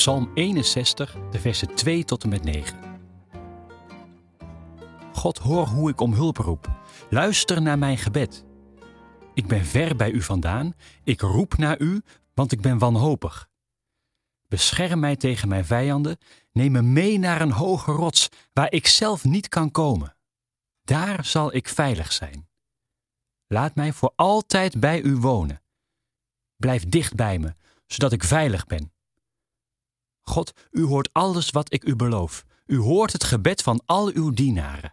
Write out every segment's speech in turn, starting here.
Psalm 61, de versen 2 tot en met 9. God, hoor hoe ik om hulp roep. Luister naar mijn gebed. Ik ben ver bij u vandaan. Ik roep naar u, want ik ben wanhopig. Bescherm mij tegen mijn vijanden. Neem me mee naar een hoge rots waar ik zelf niet kan komen. Daar zal ik veilig zijn. Laat mij voor altijd bij u wonen. Blijf dicht bij me, zodat ik veilig ben. God, u hoort alles wat ik u beloof. U hoort het gebed van al uw dienaren.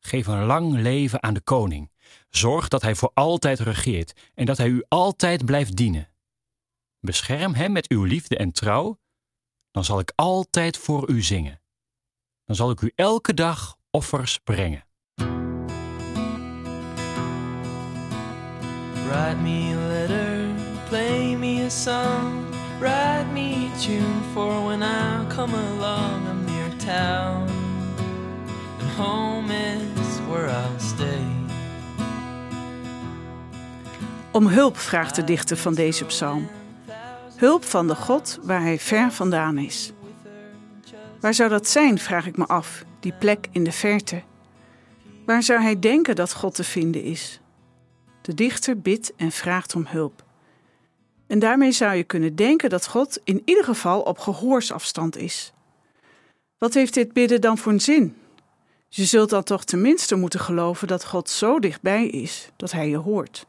Geef een lang leven aan de koning. Zorg dat hij voor altijd regeert en dat hij u altijd blijft dienen. Bescherm hem met uw liefde en trouw, dan zal ik altijd voor u zingen. Dan zal ik u elke dag offers brengen. Write me a letter, play me a song, write me tune for when I come along a mere town. And home is where I'll stay. Om hulp vraagt de dichter van deze psalm. Hulp van de God waar hij ver vandaan is. Waar zou dat zijn, vraag ik me af, die plek in de verte? Waar zou hij denken dat God te vinden is? De dichter bidt en vraagt om hulp. En daarmee zou je kunnen denken dat God in ieder geval op gehoorsafstand is. Wat heeft dit bidden dan voor een zin? Je zult dan toch tenminste moeten geloven dat God zo dichtbij is dat hij je hoort.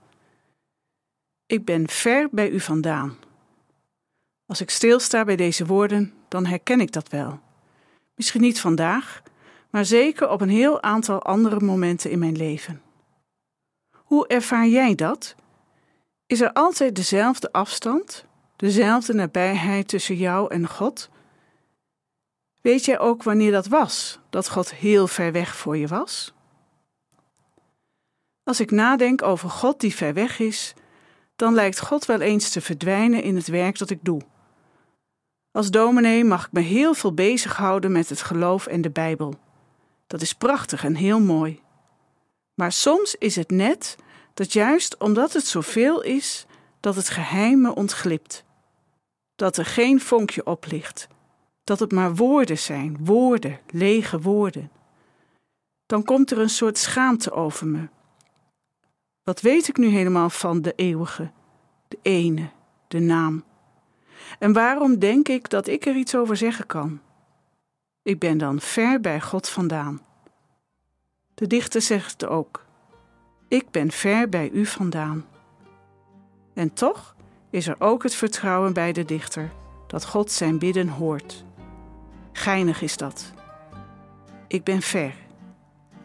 Ik ben ver bij u vandaan. Als ik stilsta bij deze woorden, dan herken ik dat wel. Misschien niet vandaag, maar zeker op een heel aantal andere momenten in mijn leven. Hoe ervaar jij dat? Is er altijd dezelfde afstand, dezelfde nabijheid tussen jou en God? Weet jij ook wanneer dat was, dat God heel ver weg voor je was? Als ik nadenk over God die ver weg is, dan lijkt God wel eens te verdwijnen in het werk dat ik doe. Als dominee mag ik me heel veel bezighouden met het geloof en de Bijbel. Dat is prachtig en heel mooi. Maar soms is het net dat juist omdat het zoveel is, dat het geheim me ontglipt. Dat er geen vonkje op ligt. Dat het maar woorden zijn, woorden, lege woorden. Dan komt er een soort schaamte over me. Wat weet ik nu helemaal van de eeuwige, de ene, de naam? En waarom denk ik dat ik er iets over zeggen kan? Ik ben dan ver bij God vandaan. De dichter zegt het ook. Ik ben ver bij u vandaan. En toch is er ook het vertrouwen bij de dichter dat God zijn bidden hoort. Geinig is dat. Ik ben ver.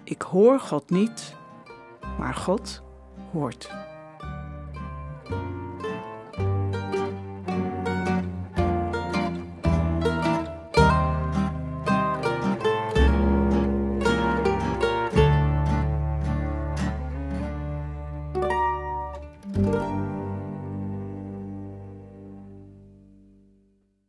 Ik hoor God niet, maar God hoort.